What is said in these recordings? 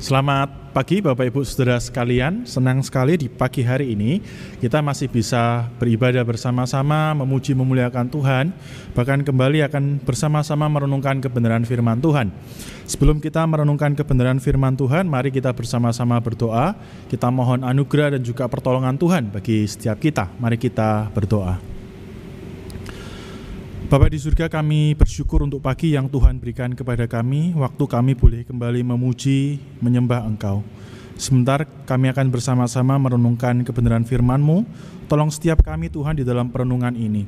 Selamat pagi Bapak Ibu Saudara sekalian, senang sekali di pagi hari ini kita masih bisa beribadah bersama-sama, memuji memuliakan Tuhan, bahkan kembali akan bersama-sama merenungkan kebenaran firman Tuhan. Sebelum kita merenungkan kebenaran firman Tuhan, mari kita bersama-sama berdoa, kita mohon anugerah dan juga pertolongan Tuhan bagi setiap kita. Mari kita berdoa. Bapak di surga kami bersyukur untuk pagi yang Tuhan berikan kepada kami, waktu kami boleh kembali memuji, menyembah Engkau. Sebentar kami akan bersama-sama merenungkan kebenaran firman-Mu, tolong setiap kami Tuhan di dalam perenungan ini.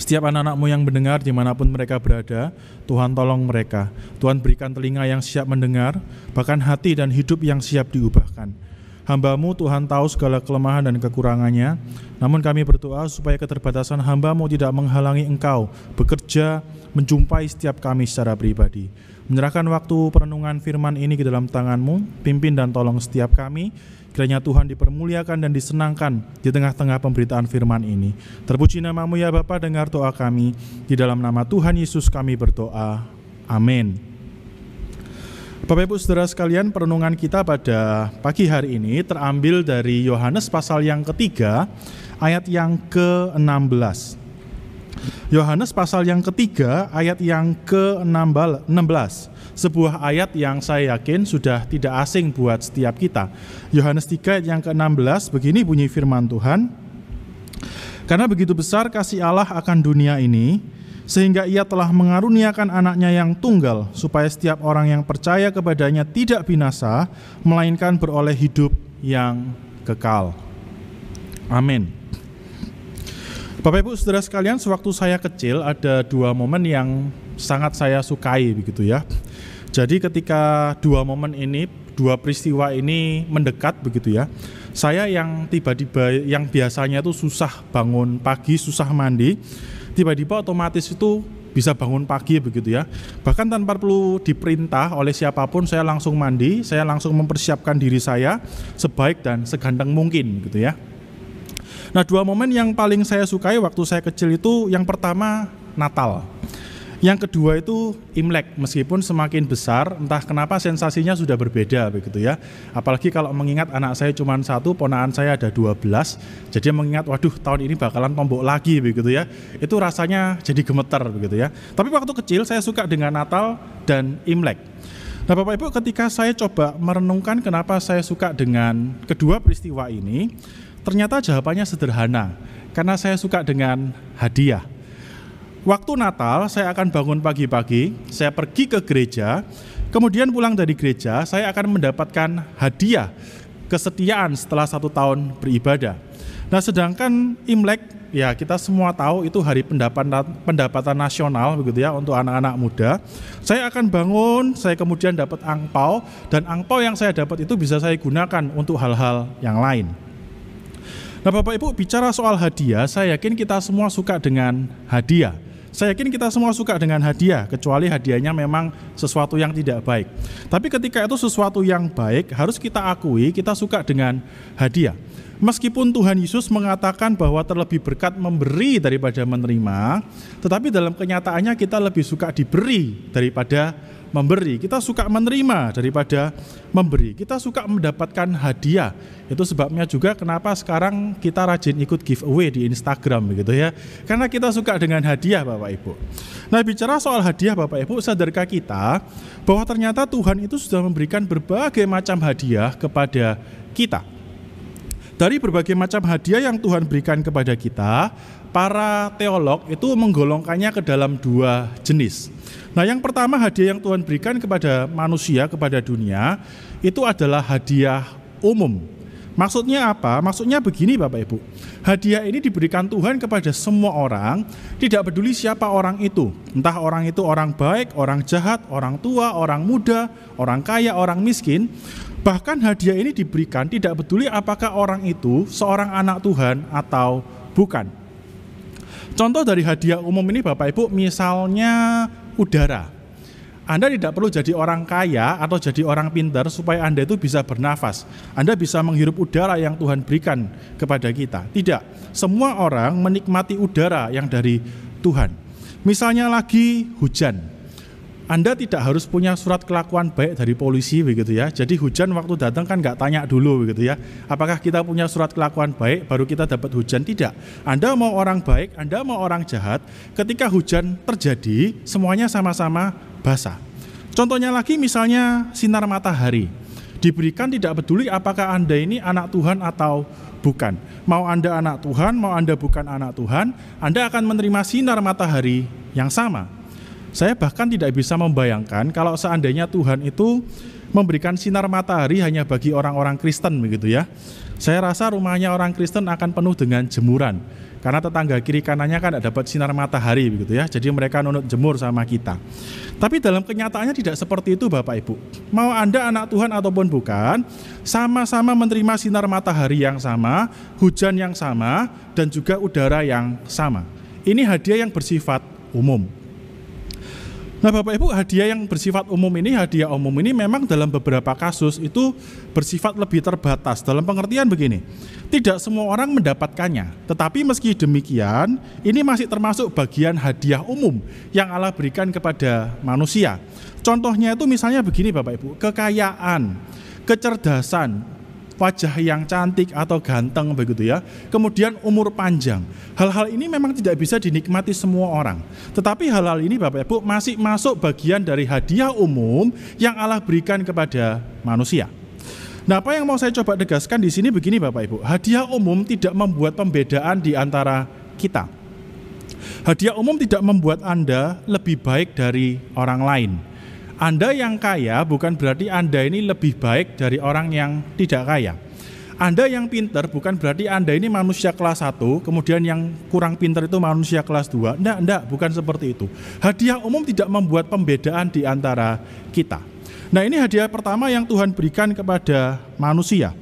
Setiap anak-anakmu yang mendengar di mana pun mereka berada, Tuhan tolong mereka. Tuhan berikan telinga yang siap mendengar, bahkan hati dan hidup yang siap diubahkan. Hambamu Tuhan tahu segala kelemahan dan kekurangannya, namun kami berdoa supaya keterbatasan hambamu tidak menghalangi engkau bekerja menjumpai setiap kami secara pribadi. Menyerahkan waktu perenungan firman ini ke dalam tanganmu, pimpin dan tolong setiap kami, kiranya Tuhan dipermuliakan dan disenangkan di tengah-tengah pemberitaan firman ini. Terpuji namamu ya Bapa, dengar doa kami, di dalam nama Tuhan Yesus kami berdoa. Amin. Bapak Ibu Saudara sekalian, perenungan kita pada pagi hari ini terambil dari Yohanes pasal yang ketiga, ayat yang ke-16. Yohanes pasal yang ketiga, ayat yang ke-16. Sebuah ayat yang saya yakin sudah tidak asing buat setiap kita. Yohanes 3 ayat yang ke-16, begini bunyi firman Tuhan. Karena begitu besar kasih Allah akan dunia ini, sehingga ia telah mengaruniakan anaknya yang tunggal supaya setiap orang yang percaya kepadanya tidak binasa melainkan beroleh hidup yang kekal. Amin. Bapak Ibu Saudara sekalian, sewaktu saya kecil ada dua momen yang sangat saya sukai begitu ya. Jadi ketika dua momen ini, dua peristiwa ini mendekat begitu ya. Saya yang tiba-tiba yang biasanya itu susah bangun pagi, susah mandi, tiba-tiba otomatis itu bisa bangun pagi begitu ya. Bahkan tanpa perlu diperintah oleh siapa pun saya langsung mandi, saya langsung mempersiapkan diri saya sebaik dan seganteng mungkin gitu ya. Nah, dua momen yang paling saya sukai waktu saya kecil itu yang pertama Natal. Yang kedua itu Imlek, meskipun semakin besar, entah kenapa sensasinya sudah berbeda begitu ya. Apalagi kalau mengingat anak saya cuma satu, ponaan saya ada 12, jadi mengingat waduh tahun ini bakalan tombok lagi begitu ya. Itu rasanya jadi gemeter begitu ya. Tapi waktu kecil saya suka dengan Natal dan Imlek. Nah Bapak Ibu ketika saya coba merenungkan kenapa saya suka dengan kedua peristiwa ini, ternyata jawabannya sederhana. Karena saya suka dengan hadiah. Waktu Natal saya akan bangun pagi-pagi, saya pergi ke gereja, kemudian pulang dari gereja saya akan mendapatkan hadiah kesetiaan setelah satu tahun beribadah. Nah sedangkan Imlek ya kita semua tahu itu hari pendapatan pendapatan nasional begitu ya untuk anak-anak muda. Saya akan bangun, saya kemudian dapat angpau dan angpau yang saya dapat itu bisa saya gunakan untuk hal-hal yang lain. Nah Bapak Ibu bicara soal hadiah, saya yakin kita semua suka dengan hadiah. Saya yakin kita semua suka dengan hadiah, kecuali hadiahnya memang sesuatu yang tidak baik. Tapi ketika itu sesuatu yang baik, harus kita akui kita suka dengan hadiah. Meskipun Tuhan Yesus mengatakan bahwa terlebih berkat memberi daripada menerima, tetapi dalam kenyataannya kita lebih suka diberi daripada memberi. Kita suka menerima daripada memberi. Kita suka mendapatkan hadiah. Itu sebabnya juga kenapa sekarang kita rajin ikut giveaway di Instagram begitu ya. Karena kita suka dengan hadiah Bapak Ibu. Nah, bicara soal hadiah Bapak Ibu, sadarkah kita bahwa ternyata Tuhan itu sudah memberikan berbagai macam hadiah kepada kita. Dari berbagai macam hadiah yang Tuhan berikan kepada kita, para teolog itu menggolongkannya ke dalam dua jenis. Nah, yang pertama hadiah yang Tuhan berikan kepada manusia, kepada dunia, itu adalah hadiah umum. Maksudnya apa? Maksudnya begini Bapak Ibu. Hadiah ini diberikan Tuhan kepada semua orang, tidak peduli siapa orang itu. Entah orang itu orang baik, orang jahat, orang tua, orang muda, orang kaya, orang miskin. Bahkan hadiah ini diberikan tidak peduli apakah orang itu seorang anak Tuhan atau bukan. Contoh dari hadiah umum ini Bapak Ibu, misalnya udara. Anda tidak perlu jadi orang kaya atau jadi orang pintar supaya Anda itu bisa bernafas. Anda bisa menghirup udara yang Tuhan berikan kepada kita. Tidak, semua orang menikmati udara yang dari Tuhan. Misalnya lagi hujan. Anda tidak harus punya surat kelakuan baik dari polisi begitu ya. Jadi hujan waktu datang kan nggak tanya dulu begitu ya. Apakah kita punya surat kelakuan baik baru kita dapat hujan? Tidak. Anda mau orang baik, Anda mau orang jahat, ketika hujan terjadi semuanya sama-sama basah. Contohnya lagi misalnya sinar matahari. Diberikan tidak peduli apakah Anda ini anak Tuhan atau bukan. Mau Anda anak Tuhan, mau Anda bukan anak Tuhan, Anda akan menerima sinar matahari yang sama. Saya bahkan tidak bisa membayangkan kalau seandainya Tuhan itu memberikan sinar matahari hanya bagi orang-orang Kristen begitu ya. Saya rasa rumahnya orang Kristen akan penuh dengan jemuran. Karena tetangga kiri kanannya kan tidak dapat sinar matahari begitu ya. Jadi mereka nunut jemur sama kita. Tapi dalam kenyataannya tidak seperti itu Bapak Ibu. Mau Anda anak Tuhan ataupun bukan, sama-sama menerima sinar matahari yang sama, hujan yang sama, dan juga udara yang sama. Ini hadiah yang bersifat umum. Nah Bapak Ibu hadiah yang bersifat umum ini, hadiah umum ini memang dalam beberapa kasus itu bersifat lebih terbatas dalam pengertian begini. Tidak semua orang mendapatkannya, tetapi meski demikian ini masih termasuk bagian hadiah umum yang Allah berikan kepada manusia. Contohnya itu misalnya begini Bapak Ibu, kekayaan, kecerdasan, wajah yang cantik atau ganteng begitu ya. Kemudian umur panjang. Hal-hal ini memang tidak bisa dinikmati semua orang. Tetapi hal-hal ini Bapak Ibu masih masuk bagian dari hadiah umum yang Allah berikan kepada manusia. Nah, apa yang mau saya coba tegaskan di sini begini Bapak Ibu. Hadiah umum tidak membuat pembedaan di antara kita. Hadiah umum tidak membuat Anda lebih baik dari orang lain anda yang kaya bukan berarti Anda ini lebih baik dari orang yang tidak kaya. Anda yang pinter bukan berarti Anda ini manusia kelas 1, kemudian yang kurang pinter itu manusia kelas 2. Enggak, enggak, bukan seperti itu. Hadiah umum tidak membuat pembedaan di antara kita. Nah ini hadiah pertama yang Tuhan berikan kepada manusia.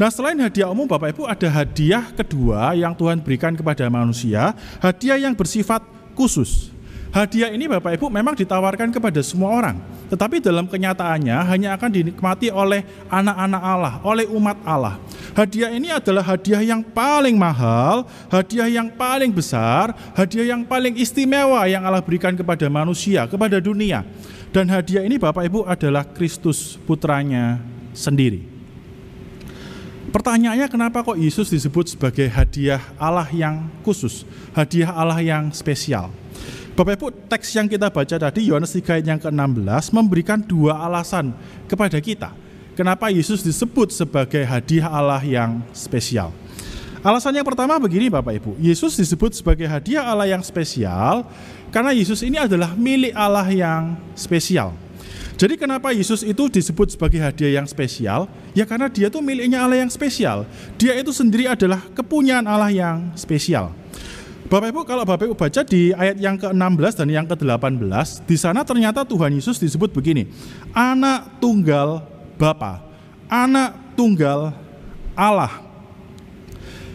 Nah selain hadiah umum Bapak Ibu ada hadiah kedua yang Tuhan berikan kepada manusia, hadiah yang bersifat khusus. Hadiah ini Bapak Ibu memang ditawarkan kepada semua orang, tetapi dalam kenyataannya hanya akan dinikmati oleh anak-anak Allah, oleh umat Allah. Hadiah ini adalah hadiah yang paling mahal, hadiah yang paling besar, hadiah yang paling istimewa yang Allah berikan kepada manusia, kepada dunia. Dan hadiah ini Bapak Ibu adalah Kristus putranya sendiri. Pertanyaannya kenapa kok Yesus disebut sebagai hadiah Allah yang khusus, hadiah Allah yang spesial? Bapak Ibu, teks yang kita baca tadi Yohanes 3 ayat yang ke-16 memberikan dua alasan kepada kita. Kenapa Yesus disebut sebagai hadiah Allah yang spesial? Alasan yang pertama begini Bapak Ibu, Yesus disebut sebagai hadiah Allah yang spesial karena Yesus ini adalah milik Allah yang spesial. Jadi kenapa Yesus itu disebut sebagai hadiah yang spesial? Ya karena dia itu miliknya Allah yang spesial. Dia itu sendiri adalah kepunyaan Allah yang spesial. Bapak Ibu, kalau Bapak Ibu baca di ayat yang ke-16 dan yang ke-18, di sana ternyata Tuhan Yesus disebut begini, anak tunggal Bapa, anak tunggal Allah.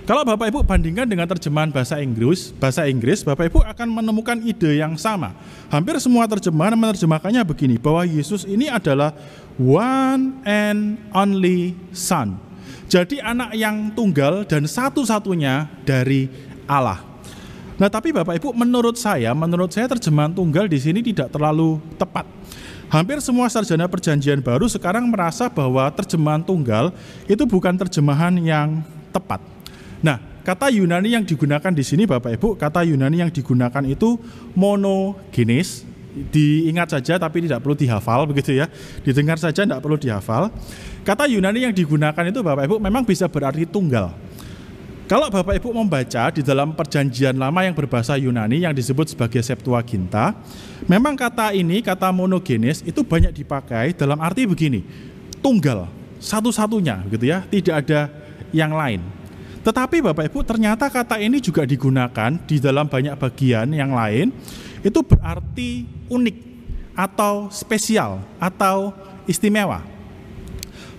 Kalau Bapak Ibu bandingkan dengan terjemahan bahasa Inggris, bahasa Inggris, Bapak Ibu akan menemukan ide yang sama. Hampir semua terjemahan menerjemahkannya begini, bahwa Yesus ini adalah one and only son. Jadi anak yang tunggal dan satu-satunya dari Allah. Nah, tapi Bapak Ibu, menurut saya, menurut saya terjemahan tunggal di sini tidak terlalu tepat. Hampir semua sarjana perjanjian baru sekarang merasa bahwa terjemahan tunggal itu bukan terjemahan yang tepat. Nah, kata Yunani yang digunakan di sini Bapak Ibu, kata Yunani yang digunakan itu monogenes, diingat saja tapi tidak perlu dihafal begitu ya. Didengar saja tidak perlu dihafal. Kata Yunani yang digunakan itu Bapak Ibu memang bisa berarti tunggal. Kalau Bapak Ibu membaca di dalam perjanjian lama yang berbahasa Yunani yang disebut sebagai Septuaginta, memang kata ini, kata monogenes itu banyak dipakai dalam arti begini, tunggal, satu-satunya gitu ya, tidak ada yang lain. Tetapi Bapak Ibu ternyata kata ini juga digunakan di dalam banyak bagian yang lain, itu berarti unik atau spesial atau istimewa.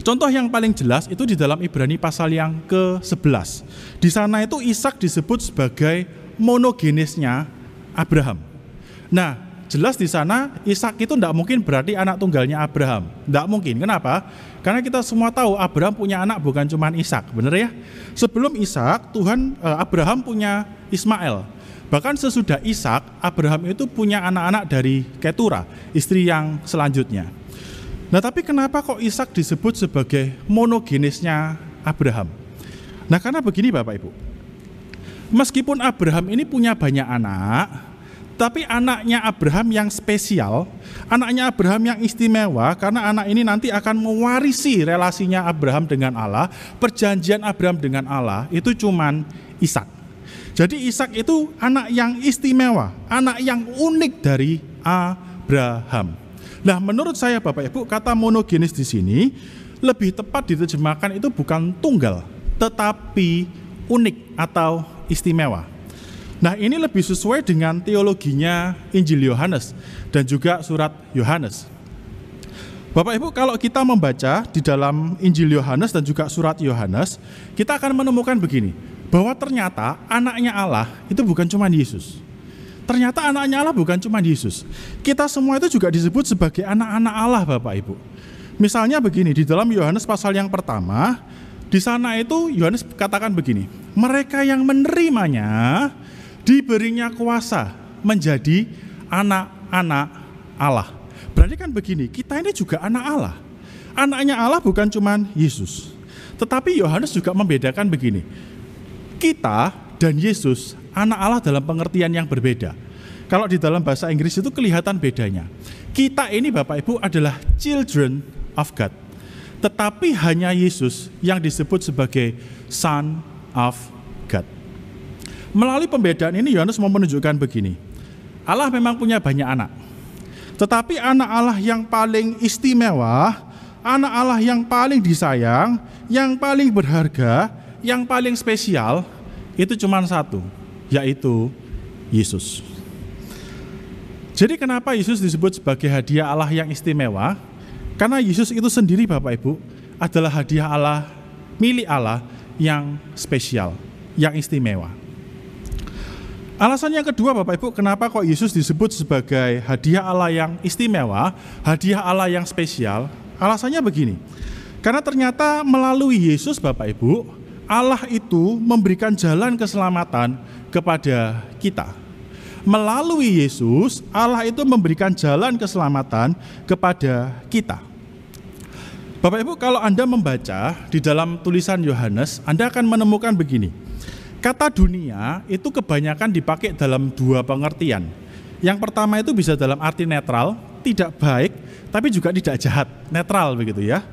Contoh yang paling jelas itu di dalam Ibrani pasal yang ke-11. Di sana itu Ishak disebut sebagai monogenisnya Abraham. Nah, jelas di sana Ishak itu tidak mungkin berarti anak tunggalnya Abraham. Tidak mungkin. Kenapa? Karena kita semua tahu Abraham punya anak bukan cuma Ishak, benar ya? Sebelum Ishak, Tuhan eh, Abraham punya Ismail. Bahkan sesudah Ishak, Abraham itu punya anak-anak dari Ketura, istri yang selanjutnya. Nah, tapi kenapa kok Ishak disebut sebagai monogenisnya Abraham? Nah, karena begini Bapak Ibu. Meskipun Abraham ini punya banyak anak, tapi anaknya Abraham yang spesial, anaknya Abraham yang istimewa karena anak ini nanti akan mewarisi relasinya Abraham dengan Allah, perjanjian Abraham dengan Allah itu cuman Ishak. Jadi Ishak itu anak yang istimewa, anak yang unik dari Abraham. Nah, menurut saya Bapak Ibu, kata monogenis di sini lebih tepat diterjemahkan itu bukan tunggal, tetapi unik atau istimewa. Nah, ini lebih sesuai dengan teologinya Injil Yohanes dan juga surat Yohanes. Bapak Ibu, kalau kita membaca di dalam Injil Yohanes dan juga surat Yohanes, kita akan menemukan begini, bahwa ternyata anaknya Allah itu bukan cuma Yesus. Ternyata anaknya Allah bukan cuma Yesus. Kita semua itu juga disebut sebagai anak-anak Allah, Bapak Ibu. Misalnya begini, di dalam Yohanes pasal yang pertama, di sana itu Yohanes katakan begini, mereka yang menerimanya diberinya kuasa menjadi anak-anak Allah. Berarti kan begini, kita ini juga anak Allah. Anaknya Allah bukan cuma Yesus. Tetapi Yohanes juga membedakan begini. Kita dan Yesus anak Allah dalam pengertian yang berbeda. Kalau di dalam bahasa Inggris itu kelihatan bedanya. Kita ini Bapak Ibu adalah children of God. Tetapi hanya Yesus yang disebut sebagai son of God. Melalui pembedaan ini Yohanes mau menunjukkan begini. Allah memang punya banyak anak. Tetapi anak Allah yang paling istimewa, anak Allah yang paling disayang, yang paling berharga, yang paling spesial itu cuma satu, yaitu Yesus. Jadi kenapa Yesus disebut sebagai hadiah Allah yang istimewa? Karena Yesus itu sendiri Bapak Ibu adalah hadiah Allah milik Allah yang spesial, yang istimewa. Alasan yang kedua Bapak Ibu, kenapa kok Yesus disebut sebagai hadiah Allah yang istimewa, hadiah Allah yang spesial? Alasannya begini. Karena ternyata melalui Yesus Bapak Ibu, Allah itu memberikan jalan keselamatan kepada kita. Melalui Yesus, Allah itu memberikan jalan keselamatan kepada kita. Bapak Ibu, kalau Anda membaca di dalam tulisan Yohanes, Anda akan menemukan begini. Kata dunia itu kebanyakan dipakai dalam dua pengertian. Yang pertama itu bisa dalam arti netral, tidak baik, tapi juga tidak jahat, netral begitu ya.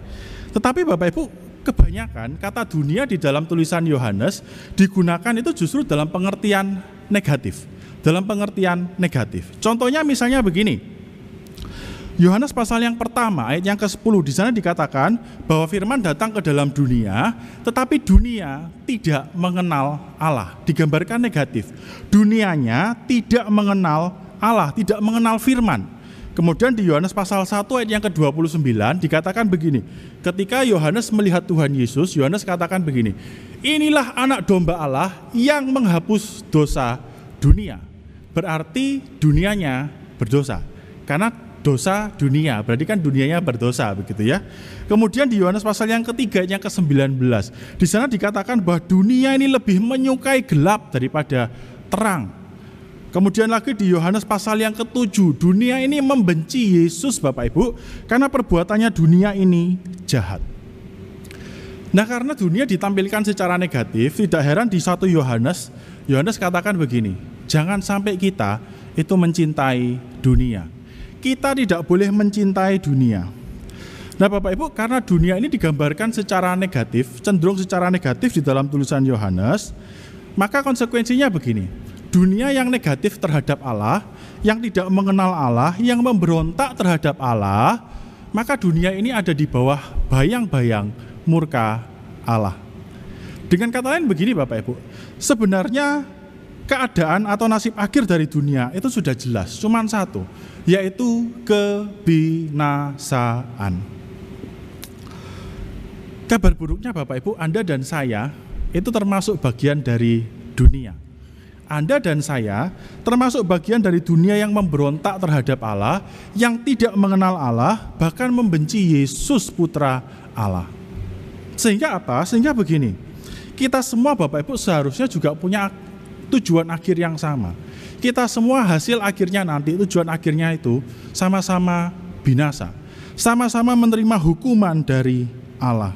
Tetapi Bapak Ibu, kebanyakan kata dunia di dalam tulisan Yohanes digunakan itu justru dalam pengertian negatif. Dalam pengertian negatif. Contohnya misalnya begini, Yohanes pasal yang pertama ayat yang ke-10 di sana dikatakan bahwa firman datang ke dalam dunia tetapi dunia tidak mengenal Allah. Digambarkan negatif. Dunianya tidak mengenal Allah, tidak mengenal firman. Kemudian di Yohanes pasal 1 ayat yang ke-29 dikatakan begini. Ketika Yohanes melihat Tuhan Yesus, Yohanes katakan begini. Inilah anak domba Allah yang menghapus dosa dunia. Berarti dunianya berdosa. Karena dosa dunia. Berarti kan dunianya berdosa begitu ya. Kemudian di Yohanes pasal yang ketiga yang ke-19. Di sana dikatakan bahwa dunia ini lebih menyukai gelap daripada terang. Kemudian lagi di Yohanes pasal yang ketujuh, dunia ini membenci Yesus Bapak Ibu karena perbuatannya dunia ini jahat. Nah karena dunia ditampilkan secara negatif, tidak heran di satu Yohanes, Yohanes katakan begini, jangan sampai kita itu mencintai dunia kita tidak boleh mencintai dunia. Nah Bapak Ibu, karena dunia ini digambarkan secara negatif, cenderung secara negatif di dalam tulisan Yohanes, maka konsekuensinya begini. Dunia yang negatif terhadap Allah, yang tidak mengenal Allah, yang memberontak terhadap Allah, maka dunia ini ada di bawah bayang-bayang murka Allah. Dengan kata lain begini Bapak Ibu, sebenarnya keadaan atau nasib akhir dari dunia itu sudah jelas, cuman satu, yaitu kebinasaan. Kabar buruknya Bapak Ibu, Anda dan saya itu termasuk bagian dari dunia. Anda dan saya termasuk bagian dari dunia yang memberontak terhadap Allah, yang tidak mengenal Allah, bahkan membenci Yesus putra Allah. Sehingga apa? Sehingga begini, kita semua Bapak Ibu seharusnya juga punya tujuan akhir yang sama, Kita semua hasil akhirnya nanti, tujuan akhirnya itu sama-sama binasa. Sama-sama menerima hukuman dari Allah.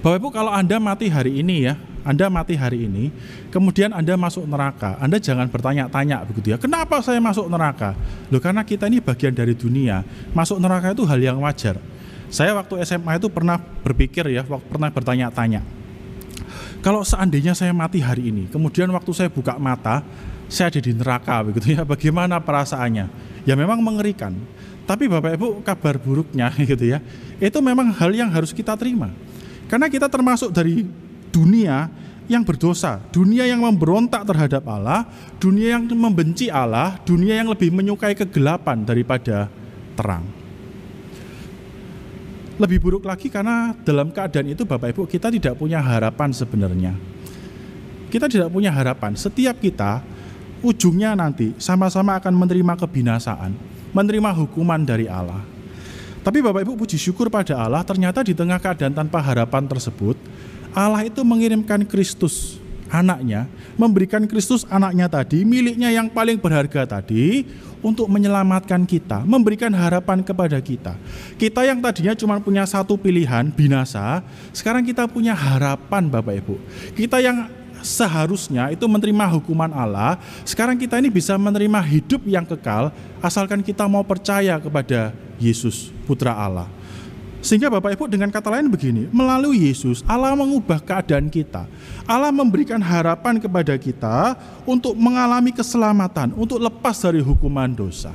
Bapak Ibu kalau Anda mati hari ini ya, anda mati hari ini, kemudian Anda masuk neraka. Anda jangan bertanya-tanya begitu ya. Kenapa saya masuk neraka? Loh karena kita ini bagian dari dunia. Masuk neraka itu hal yang wajar. Saya waktu SMA itu pernah berpikir ya, pernah bertanya-tanya. Kalau seandainya saya mati hari ini, kemudian waktu saya buka mata, saya ada di neraka begitu ya. Bagaimana perasaannya? Ya memang mengerikan. Tapi Bapak Ibu kabar buruknya gitu ya. Itu memang hal yang harus kita terima. Karena kita termasuk dari dunia yang berdosa, dunia yang memberontak terhadap Allah, dunia yang membenci Allah, dunia yang lebih menyukai kegelapan daripada terang. Lebih buruk lagi karena dalam keadaan itu Bapak Ibu kita tidak punya harapan sebenarnya. Kita tidak punya harapan. Setiap kita ujungnya nanti sama-sama akan menerima kebinasaan, menerima hukuman dari Allah. Tapi Bapak Ibu puji syukur pada Allah ternyata di tengah keadaan tanpa harapan tersebut Allah itu mengirimkan Kristus anaknya, memberikan Kristus anaknya tadi, miliknya yang paling berharga tadi, untuk menyelamatkan kita, memberikan harapan kepada kita. Kita yang tadinya cuma punya satu pilihan, binasa, sekarang kita punya harapan Bapak Ibu. Kita yang seharusnya itu menerima hukuman Allah, sekarang kita ini bisa menerima hidup yang kekal, asalkan kita mau percaya kepada Yesus, Putra Allah. Sehingga Bapak Ibu dengan kata lain begini, melalui Yesus Allah mengubah keadaan kita. Allah memberikan harapan kepada kita untuk mengalami keselamatan, untuk lepas dari hukuman dosa.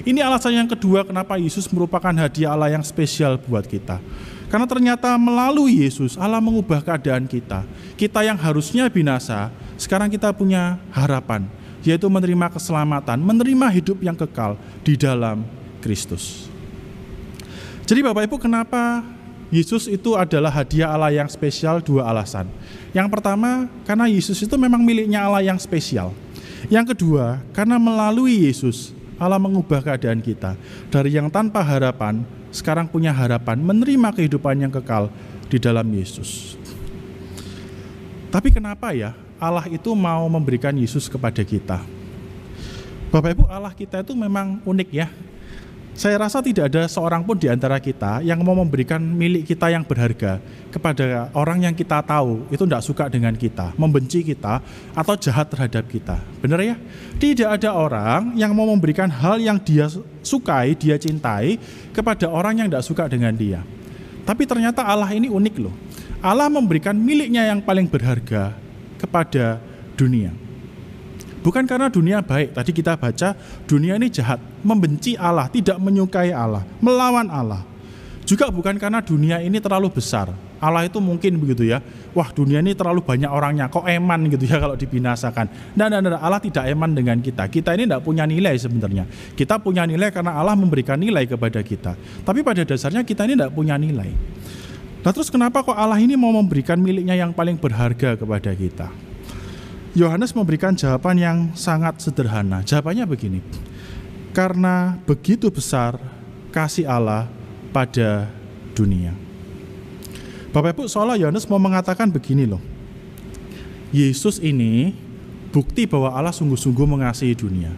Ini alasan yang kedua kenapa Yesus merupakan hadiah Allah yang spesial buat kita. Karena ternyata melalui Yesus Allah mengubah keadaan kita. Kita yang harusnya binasa, sekarang kita punya harapan, yaitu menerima keselamatan, menerima hidup yang kekal di dalam Kristus. Jadi Bapak Ibu kenapa Yesus itu adalah hadiah Allah yang spesial dua alasan. Yang pertama karena Yesus itu memang miliknya Allah yang spesial. Yang kedua karena melalui Yesus Allah mengubah keadaan kita dari yang tanpa harapan sekarang punya harapan menerima kehidupan yang kekal di dalam Yesus. Tapi kenapa ya Allah itu mau memberikan Yesus kepada kita? Bapak Ibu Allah kita itu memang unik ya saya rasa tidak ada seorang pun di antara kita yang mau memberikan milik kita yang berharga kepada orang yang kita tahu itu tidak suka dengan kita, membenci kita, atau jahat terhadap kita. Benar ya? Tidak ada orang yang mau memberikan hal yang dia sukai, dia cintai kepada orang yang tidak suka dengan dia. Tapi ternyata Allah ini unik loh. Allah memberikan miliknya yang paling berharga kepada dunia. Bukan karena dunia baik, tadi kita baca dunia ini jahat, membenci Allah, tidak menyukai Allah, melawan Allah. Juga bukan karena dunia ini terlalu besar. Allah itu mungkin begitu ya. Wah, dunia ini terlalu banyak orangnya, kok eman gitu ya kalau dibinasakan. Nah, nah, nah, Allah tidak eman dengan kita. Kita ini tidak punya nilai sebenarnya. Kita punya nilai karena Allah memberikan nilai kepada kita. Tapi pada dasarnya kita ini tidak punya nilai. Nah, terus kenapa kok Allah ini mau memberikan miliknya yang paling berharga kepada kita? Yohanes memberikan jawaban yang sangat sederhana. Jawabannya begini. Karena begitu besar kasih Allah pada dunia. Bapak Ibu, seolah Yohanes mau mengatakan begini loh. Yesus ini bukti bahwa Allah sungguh-sungguh mengasihi dunia.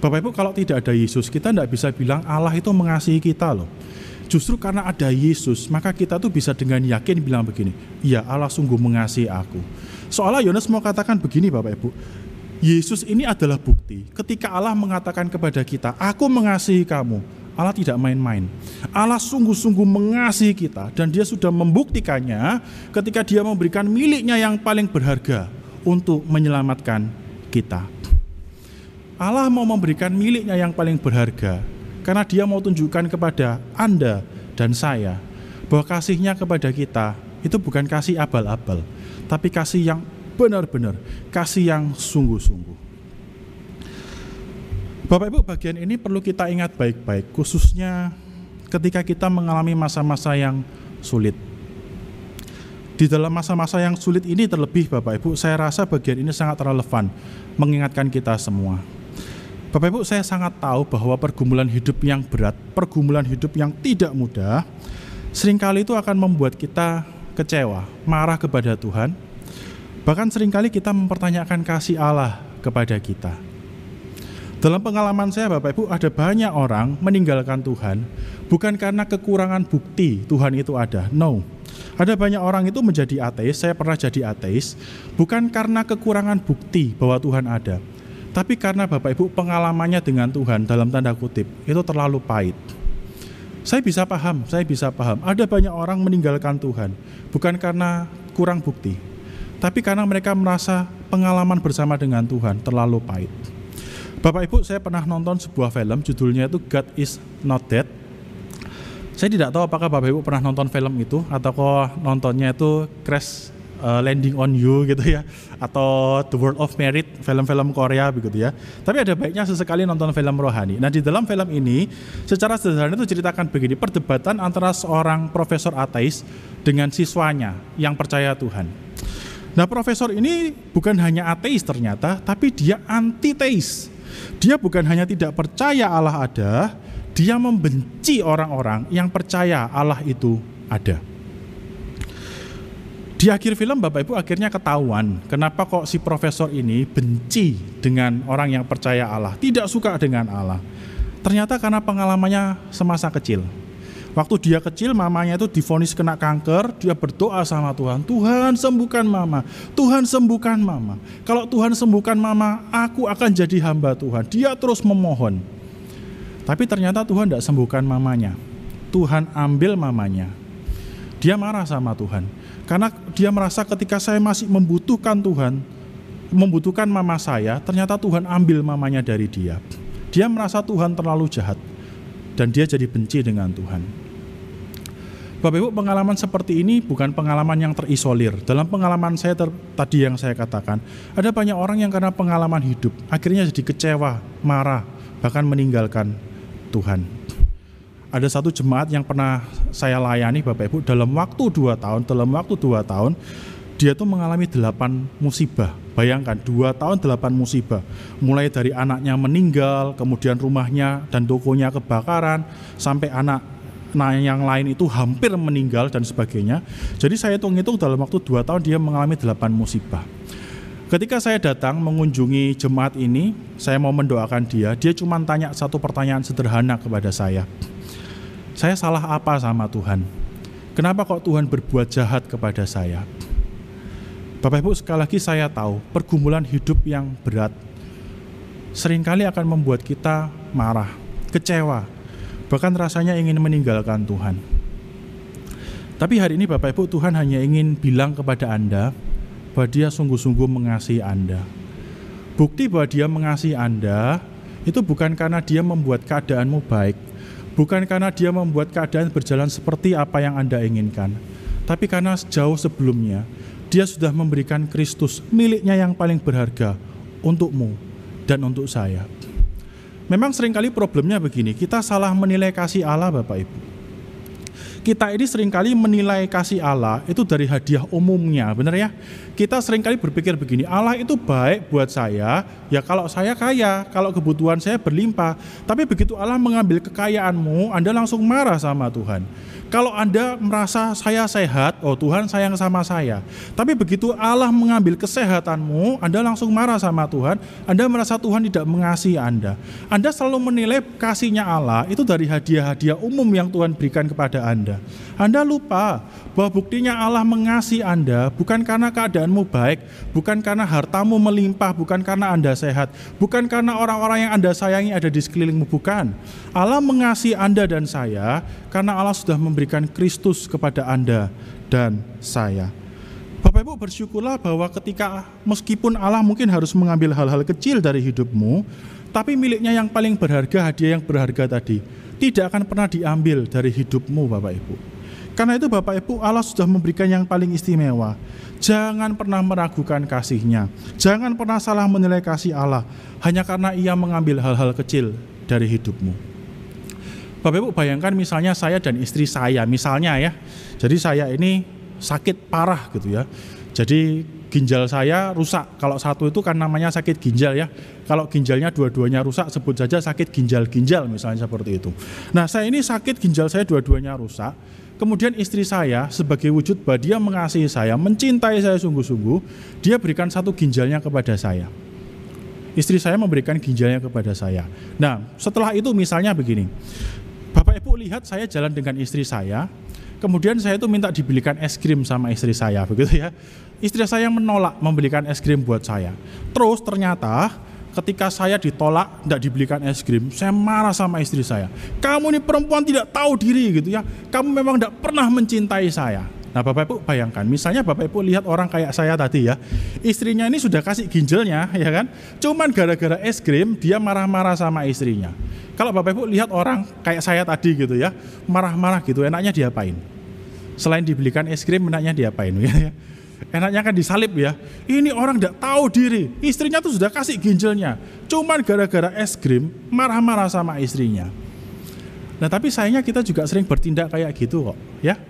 Bapak Ibu, kalau tidak ada Yesus, kita tidak bisa bilang Allah itu mengasihi kita loh. Justru karena ada Yesus, maka kita tuh bisa dengan yakin bilang begini, ya Allah sungguh mengasihi aku. Soalnya Yohanes mau katakan begini Bapak Ibu, Yesus ini adalah bukti ketika Allah mengatakan kepada kita, aku mengasihi kamu, Allah tidak main-main. Allah sungguh-sungguh mengasihi kita dan dia sudah membuktikannya ketika dia memberikan miliknya yang paling berharga untuk menyelamatkan kita. Allah mau memberikan miliknya yang paling berharga karena dia mau tunjukkan kepada Anda dan saya bahwa kasihnya kepada kita itu bukan kasih abal-abal, tapi kasih yang benar-benar, kasih yang sungguh-sungguh. Bapak Ibu, bagian ini perlu kita ingat baik-baik, khususnya ketika kita mengalami masa-masa yang sulit. Di dalam masa-masa yang sulit ini terlebih Bapak Ibu, saya rasa bagian ini sangat relevan mengingatkan kita semua Bapak Ibu, saya sangat tahu bahwa pergumulan hidup yang berat, pergumulan hidup yang tidak mudah, sering kali itu akan membuat kita kecewa, marah kepada Tuhan. Bahkan sering kali kita mempertanyakan kasih Allah kepada kita. Dalam pengalaman saya Bapak Ibu ada banyak orang meninggalkan Tuhan bukan karena kekurangan bukti Tuhan itu ada. No. Ada banyak orang itu menjadi ateis, saya pernah jadi ateis, bukan karena kekurangan bukti bahwa Tuhan ada, tapi karena Bapak Ibu pengalamannya dengan Tuhan dalam tanda kutip itu terlalu pahit. Saya bisa paham, saya bisa paham. Ada banyak orang meninggalkan Tuhan bukan karena kurang bukti, tapi karena mereka merasa pengalaman bersama dengan Tuhan terlalu pahit. Bapak Ibu, saya pernah nonton sebuah film judulnya itu God is Not Dead saya tidak tahu apakah Bapak Ibu pernah nonton film itu atau kok nontonnya itu Crash uh, Landing on You gitu ya atau The World of Merit film-film Korea begitu ya. Tapi ada baiknya sesekali nonton film rohani. Nah, di dalam film ini secara sederhana itu ceritakan begini, perdebatan antara seorang profesor ateis dengan siswanya yang percaya Tuhan. Nah, profesor ini bukan hanya ateis ternyata, tapi dia antiteis. Dia bukan hanya tidak percaya Allah ada, dia membenci orang-orang yang percaya Allah itu ada. Di akhir film Bapak Ibu akhirnya ketahuan kenapa kok si profesor ini benci dengan orang yang percaya Allah, tidak suka dengan Allah. Ternyata karena pengalamannya semasa kecil. Waktu dia kecil mamanya itu difonis kena kanker, dia berdoa sama Tuhan, Tuhan sembuhkan mama, Tuhan sembuhkan mama. Kalau Tuhan sembuhkan mama, aku akan jadi hamba Tuhan. Dia terus memohon. Tapi ternyata Tuhan tidak sembuhkan mamanya. Tuhan ambil mamanya. Dia marah sama Tuhan. Karena dia merasa ketika saya masih membutuhkan Tuhan, membutuhkan mama saya, ternyata Tuhan ambil mamanya dari dia. Dia merasa Tuhan terlalu jahat. Dan dia jadi benci dengan Tuhan. Bapak Ibu pengalaman seperti ini bukan pengalaman yang terisolir. Dalam pengalaman saya ter, tadi yang saya katakan, ada banyak orang yang karena pengalaman hidup akhirnya jadi kecewa, marah, bahkan meninggalkan Tuhan. Ada satu jemaat yang pernah saya layani Bapak Ibu dalam waktu dua tahun, dalam waktu dua tahun, dia tuh mengalami delapan musibah. Bayangkan dua tahun delapan musibah, mulai dari anaknya meninggal, kemudian rumahnya dan tokonya kebakaran, sampai anak nah yang lain itu hampir meninggal dan sebagainya. Jadi saya hitung-hitung dalam waktu dua tahun dia mengalami delapan musibah. Ketika saya datang mengunjungi jemaat ini, saya mau mendoakan dia. Dia cuma tanya satu pertanyaan sederhana kepada saya. Saya salah apa sama Tuhan? Kenapa kok Tuhan berbuat jahat kepada saya? Bapak Ibu sekali lagi saya tahu pergumulan hidup yang berat sering kali akan membuat kita marah, kecewa, bahkan rasanya ingin meninggalkan Tuhan. Tapi hari ini Bapak Ibu Tuhan hanya ingin bilang kepada Anda, bahwa dia sungguh-sungguh mengasihi Anda. Bukti bahwa dia mengasihi Anda itu bukan karena dia membuat keadaanmu baik, bukan karena dia membuat keadaan berjalan seperti apa yang Anda inginkan, tapi karena jauh sebelumnya dia sudah memberikan Kristus miliknya yang paling berharga untukmu dan untuk saya. Memang sering kali problemnya begini, kita salah menilai kasih Allah Bapak Ibu kita ini sering kali menilai kasih Allah itu dari hadiah umumnya, benar ya? Kita sering kali berpikir begini, Allah itu baik buat saya, ya kalau saya kaya, kalau kebutuhan saya berlimpah. Tapi begitu Allah mengambil kekayaanmu, Anda langsung marah sama Tuhan. Kalau Anda merasa saya sehat, oh Tuhan sayang sama saya. Tapi begitu Allah mengambil kesehatanmu, Anda langsung marah sama Tuhan. Anda merasa Tuhan tidak mengasihi Anda. Anda selalu menilai kasihnya Allah itu dari hadiah-hadiah umum yang Tuhan berikan kepada Anda. Anda lupa bahwa buktinya Allah mengasihi Anda bukan karena keadaanmu baik, bukan karena hartamu melimpah, bukan karena Anda sehat, bukan karena orang-orang yang Anda sayangi ada di sekelilingmu, bukan. Allah mengasihi Anda dan saya karena Allah sudah memberikan Kristus kepada Anda dan saya. Bapak Ibu bersyukurlah bahwa ketika meskipun Allah mungkin harus mengambil hal-hal kecil dari hidupmu, tapi miliknya yang paling berharga, hadiah yang berharga tadi, tidak akan pernah diambil dari hidupmu Bapak Ibu. Karena itu Bapak Ibu Allah sudah memberikan yang paling istimewa. Jangan pernah meragukan kasihnya. Jangan pernah salah menilai kasih Allah hanya karena ia mengambil hal-hal kecil dari hidupmu. Bapak Ibu bayangkan misalnya saya dan istri saya, misalnya ya. Jadi saya ini sakit parah gitu ya. Jadi ginjal saya rusak. Kalau satu itu kan namanya sakit ginjal ya. Kalau ginjalnya dua-duanya rusak sebut saja sakit ginjal-ginjal misalnya seperti itu. Nah, saya ini sakit ginjal saya dua-duanya rusak. Kemudian istri saya sebagai wujud bahwa dia mengasihi saya, mencintai saya sungguh-sungguh, dia berikan satu ginjalnya kepada saya. istri saya memberikan ginjalnya kepada saya. Nah, setelah itu misalnya begini, Bapak Ibu lihat saya jalan dengan istri saya, kemudian saya itu minta dibelikan es krim sama istri saya, begitu ya. Istri saya menolak membelikan es krim buat saya. Terus ternyata ketika saya ditolak tidak dibelikan es krim, saya marah sama istri saya. Kamu ini perempuan tidak tahu diri gitu ya. Kamu memang tidak pernah mencintai saya. Nah Bapak Ibu bayangkan, misalnya Bapak Ibu lihat orang kayak saya tadi ya, istrinya ini sudah kasih ginjalnya ya kan, cuman gara-gara es krim dia marah-marah sama istrinya. Kalau Bapak Ibu lihat orang kayak saya tadi gitu ya, marah-marah gitu, enaknya diapain? Selain dibelikan es krim, enaknya diapain ya? Enaknya kan disalib ya. Ini orang tidak tahu diri, istrinya tuh sudah kasih ginjalnya, cuman gara-gara es krim marah-marah sama istrinya. Nah tapi sayangnya kita juga sering bertindak kayak gitu kok ya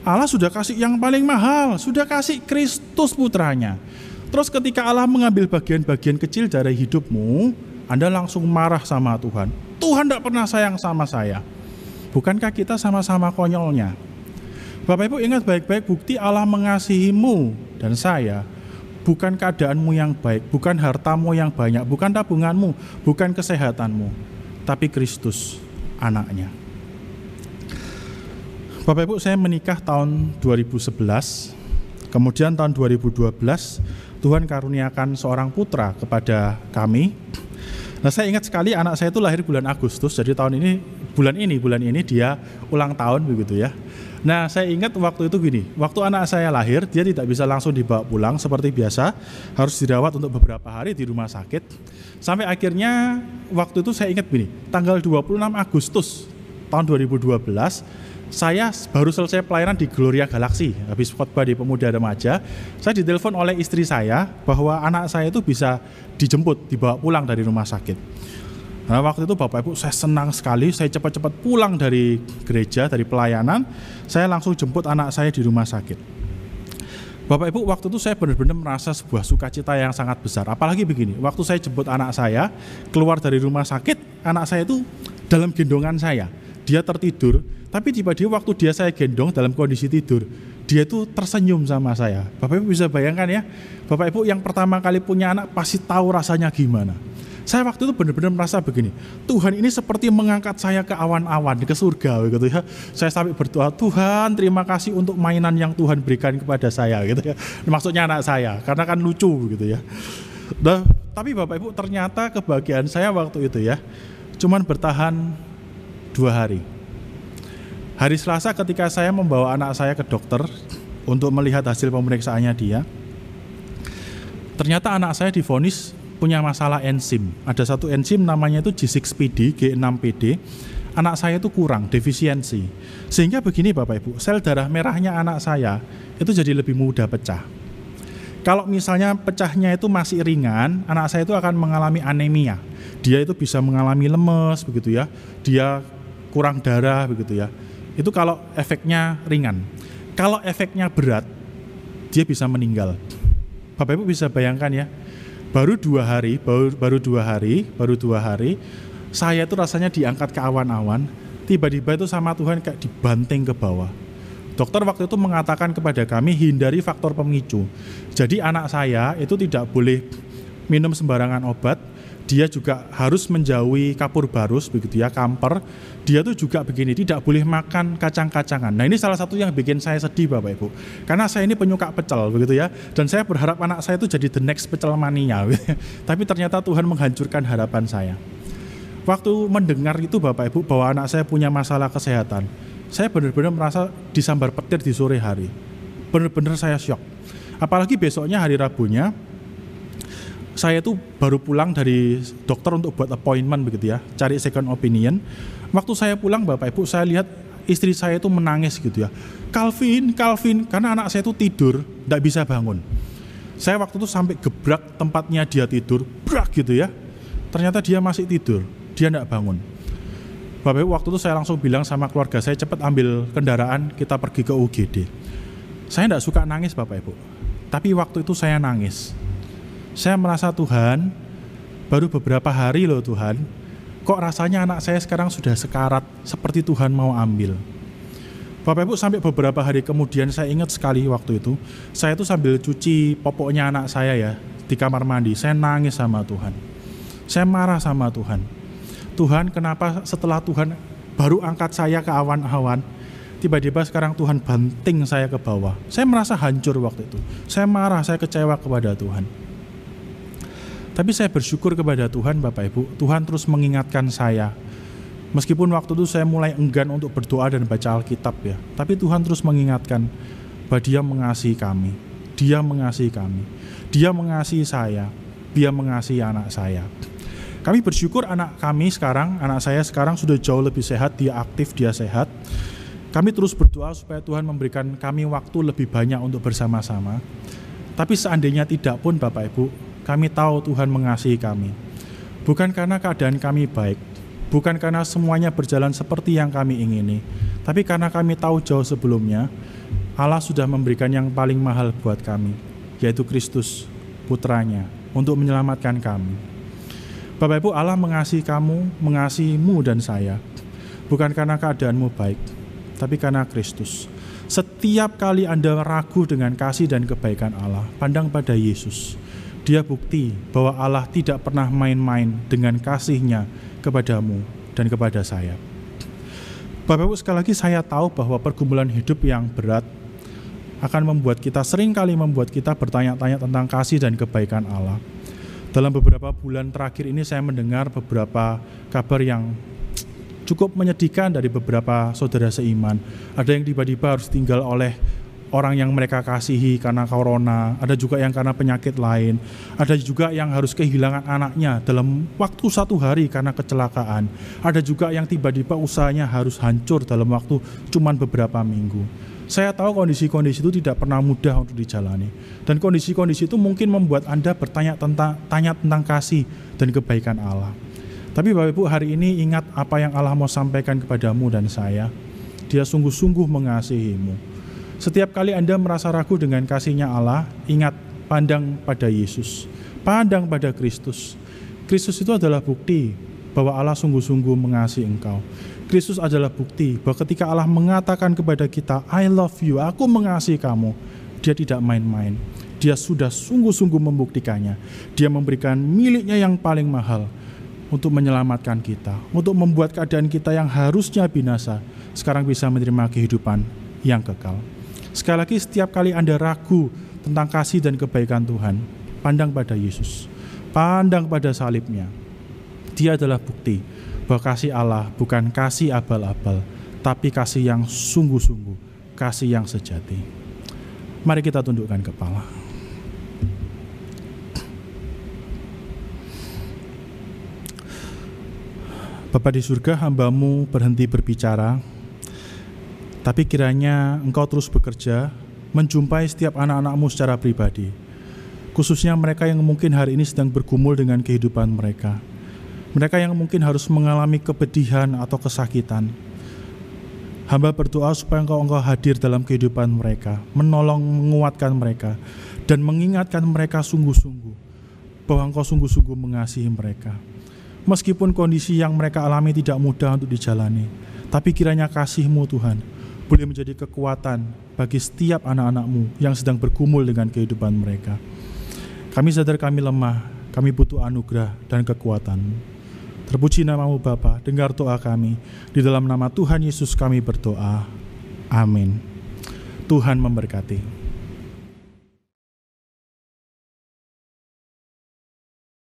Allah sudah kasih yang paling mahal, sudah kasih Kristus putranya. Terus ketika Allah mengambil bagian-bagian kecil dari hidupmu, Anda langsung marah sama Tuhan. Tuhan tidak pernah sayang sama saya. Bukankah kita sama-sama konyolnya? Bapak Ibu ingat baik-baik bukti Allah mengasihimu dan saya bukan keadaanmu yang baik, bukan hartamu yang banyak, bukan tabunganmu, bukan kesehatanmu, tapi Kristus anaknya. Bapak Ibu saya menikah tahun 2011 Kemudian tahun 2012 Tuhan karuniakan seorang putra kepada kami Nah saya ingat sekali anak saya itu lahir bulan Agustus Jadi tahun ini bulan ini bulan ini dia ulang tahun begitu ya. Nah saya ingat waktu itu gini Waktu anak saya lahir dia tidak bisa langsung dibawa pulang seperti biasa Harus dirawat untuk beberapa hari di rumah sakit. Sampai akhirnya waktu itu saya ingat gini Tanggal 26 Agustus tahun 2012 saya baru selesai pelayanan di Gloria Galaxy, habis khotbah di pemuda remaja, saya ditelepon oleh istri saya bahwa anak saya itu bisa dijemput, dibawa pulang dari rumah sakit. Nah waktu itu Bapak Ibu saya senang sekali, saya cepat-cepat pulang dari gereja, dari pelayanan, saya langsung jemput anak saya di rumah sakit. Bapak Ibu waktu itu saya benar-benar merasa sebuah sukacita yang sangat besar. Apalagi begini, waktu saya jemput anak saya keluar dari rumah sakit, anak saya itu dalam gendongan saya. Dia tertidur, tapi tiba-tiba waktu dia saya gendong dalam kondisi tidur, dia itu tersenyum sama saya. Bapak Ibu bisa bayangkan ya, Bapak Ibu yang pertama kali punya anak pasti tahu rasanya gimana. Saya waktu itu benar-benar merasa begini, Tuhan ini seperti mengangkat saya ke awan-awan, ke surga gitu ya. Saya sampai berdoa, Tuhan terima kasih untuk mainan yang Tuhan berikan kepada saya gitu ya. Maksudnya anak saya, karena kan lucu gitu ya. Nah, tapi Bapak Ibu ternyata kebahagiaan saya waktu itu ya, cuman bertahan dua hari Hari Selasa ketika saya membawa anak saya ke dokter untuk melihat hasil pemeriksaannya dia, ternyata anak saya difonis punya masalah enzim. Ada satu enzim namanya itu G6PD, G6PD. Anak saya itu kurang, defisiensi. Sehingga begini Bapak Ibu, sel darah merahnya anak saya itu jadi lebih mudah pecah. Kalau misalnya pecahnya itu masih ringan, anak saya itu akan mengalami anemia. Dia itu bisa mengalami lemes begitu ya. Dia kurang darah begitu ya itu kalau efeknya ringan. Kalau efeknya berat, dia bisa meninggal. Bapak Ibu bisa bayangkan ya, baru dua hari, baru, baru dua hari, baru dua hari, saya itu rasanya diangkat ke awan-awan, tiba-tiba itu sama Tuhan kayak dibanting ke bawah. Dokter waktu itu mengatakan kepada kami hindari faktor pemicu. Jadi anak saya itu tidak boleh minum sembarangan obat, dia juga harus menjauhi kapur barus begitu ya kamper. Dia tuh juga begini tidak boleh makan kacang-kacangan. Nah ini salah satu yang bikin saya sedih bapak ibu. Karena saya ini penyuka pecel begitu ya. Dan saya berharap anak saya itu jadi the next pecel mania tapi ternyata Tuhan menghancurkan harapan saya. Waktu mendengar itu bapak ibu bahwa anak saya punya masalah kesehatan saya benar-benar merasa disambar petir di sore hari. Benar-benar saya shock. Apalagi besoknya hari Rabunya saya tuh baru pulang dari dokter untuk buat appointment begitu ya, cari second opinion. Waktu saya pulang Bapak Ibu saya lihat istri saya itu menangis gitu ya. Calvin, Calvin, karena anak saya itu tidur, tidak bisa bangun. Saya waktu itu sampai gebrak tempatnya dia tidur, brak gitu ya. Ternyata dia masih tidur, dia tidak bangun. Bapak Ibu waktu itu saya langsung bilang sama keluarga saya cepat ambil kendaraan kita pergi ke UGD. Saya tidak suka nangis Bapak Ibu, tapi waktu itu saya nangis saya merasa Tuhan baru beberapa hari loh Tuhan kok rasanya anak saya sekarang sudah sekarat seperti Tuhan mau ambil Bapak Ibu sampai beberapa hari kemudian saya ingat sekali waktu itu saya itu sambil cuci popoknya anak saya ya di kamar mandi saya nangis sama Tuhan Saya marah sama Tuhan. Tuhan, kenapa setelah Tuhan baru angkat saya ke awan-awan, tiba-tiba sekarang Tuhan banting saya ke bawah. Saya merasa hancur waktu itu. Saya marah, saya kecewa kepada Tuhan. Tapi saya bersyukur kepada Tuhan Bapak Ibu, Tuhan terus mengingatkan saya. Meskipun waktu itu saya mulai enggan untuk berdoa dan baca Alkitab ya, tapi Tuhan terus mengingatkan bahwa Dia mengasihi kami. Dia mengasihi kami. Dia mengasihi saya. Dia mengasihi anak saya. Kami bersyukur anak kami sekarang, anak saya sekarang sudah jauh lebih sehat, dia aktif, dia sehat. Kami terus berdoa supaya Tuhan memberikan kami waktu lebih banyak untuk bersama-sama. Tapi seandainya tidak pun Bapak Ibu, kami tahu Tuhan mengasihi kami. Bukan karena keadaan kami baik, bukan karena semuanya berjalan seperti yang kami ingini, tapi karena kami tahu jauh sebelumnya Allah sudah memberikan yang paling mahal buat kami, yaitu Kristus, putranya, untuk menyelamatkan kami. Bapak Ibu Allah mengasihi kamu, mengasihimu dan saya. Bukan karena keadaanmu baik, tapi karena Kristus. Setiap kali Anda ragu dengan kasih dan kebaikan Allah, pandang pada Yesus. Dia bukti bahwa Allah tidak pernah main-main dengan kasihnya kepadamu dan kepada saya. Bapak Ibu sekali lagi saya tahu bahwa pergumulan hidup yang berat akan membuat kita sering kali membuat kita bertanya-tanya tentang kasih dan kebaikan Allah. Dalam beberapa bulan terakhir ini saya mendengar beberapa kabar yang cukup menyedihkan dari beberapa saudara seiman. Ada yang tiba-tiba harus tinggal oleh orang yang mereka kasihi karena corona, ada juga yang karena penyakit lain, ada juga yang harus kehilangan anaknya dalam waktu satu hari karena kecelakaan, ada juga yang tiba-tiba usahanya harus hancur dalam waktu cuman beberapa minggu. Saya tahu kondisi-kondisi itu tidak pernah mudah untuk dijalani. Dan kondisi-kondisi itu mungkin membuat Anda bertanya tentang tanya tentang kasih dan kebaikan Allah. Tapi Bapak Ibu hari ini ingat apa yang Allah mau sampaikan kepadamu dan saya. Dia sungguh-sungguh mengasihimu. Setiap kali Anda merasa ragu dengan kasihnya Allah, ingat pandang pada Yesus. Pandang pada Kristus. Kristus itu adalah bukti bahwa Allah sungguh-sungguh mengasihi engkau. Kristus adalah bukti bahwa ketika Allah mengatakan kepada kita, I love you, aku mengasihi kamu, dia tidak main-main. Dia sudah sungguh-sungguh membuktikannya. Dia memberikan miliknya yang paling mahal untuk menyelamatkan kita, untuk membuat keadaan kita yang harusnya binasa, sekarang bisa menerima kehidupan yang kekal. Sekali lagi, setiap kali Anda ragu tentang kasih dan kebaikan Tuhan, pandang pada Yesus, pandang pada salibnya. Dia adalah bukti bahwa kasih Allah bukan kasih abal-abal, tapi kasih yang sungguh-sungguh, kasih yang sejati. Mari kita tundukkan kepala. Bapak di surga, hambamu berhenti berbicara, tapi kiranya engkau terus bekerja, menjumpai setiap anak-anakmu secara pribadi, khususnya mereka yang mungkin hari ini sedang bergumul dengan kehidupan mereka mereka yang mungkin harus mengalami kepedihan atau kesakitan. Hamba berdoa supaya engkau engkau hadir dalam kehidupan mereka, menolong menguatkan mereka, dan mengingatkan mereka sungguh-sungguh bahwa engkau sungguh-sungguh mengasihi mereka. Meskipun kondisi yang mereka alami tidak mudah untuk dijalani, tapi kiranya kasihmu Tuhan boleh menjadi kekuatan bagi setiap anak-anakmu yang sedang bergumul dengan kehidupan mereka. Kami sadar kami lemah, kami butuh anugerah dan kekuatan. Terpuji namamu Bapa, dengar doa kami. Di dalam nama Tuhan Yesus kami berdoa. Amin. Tuhan memberkati.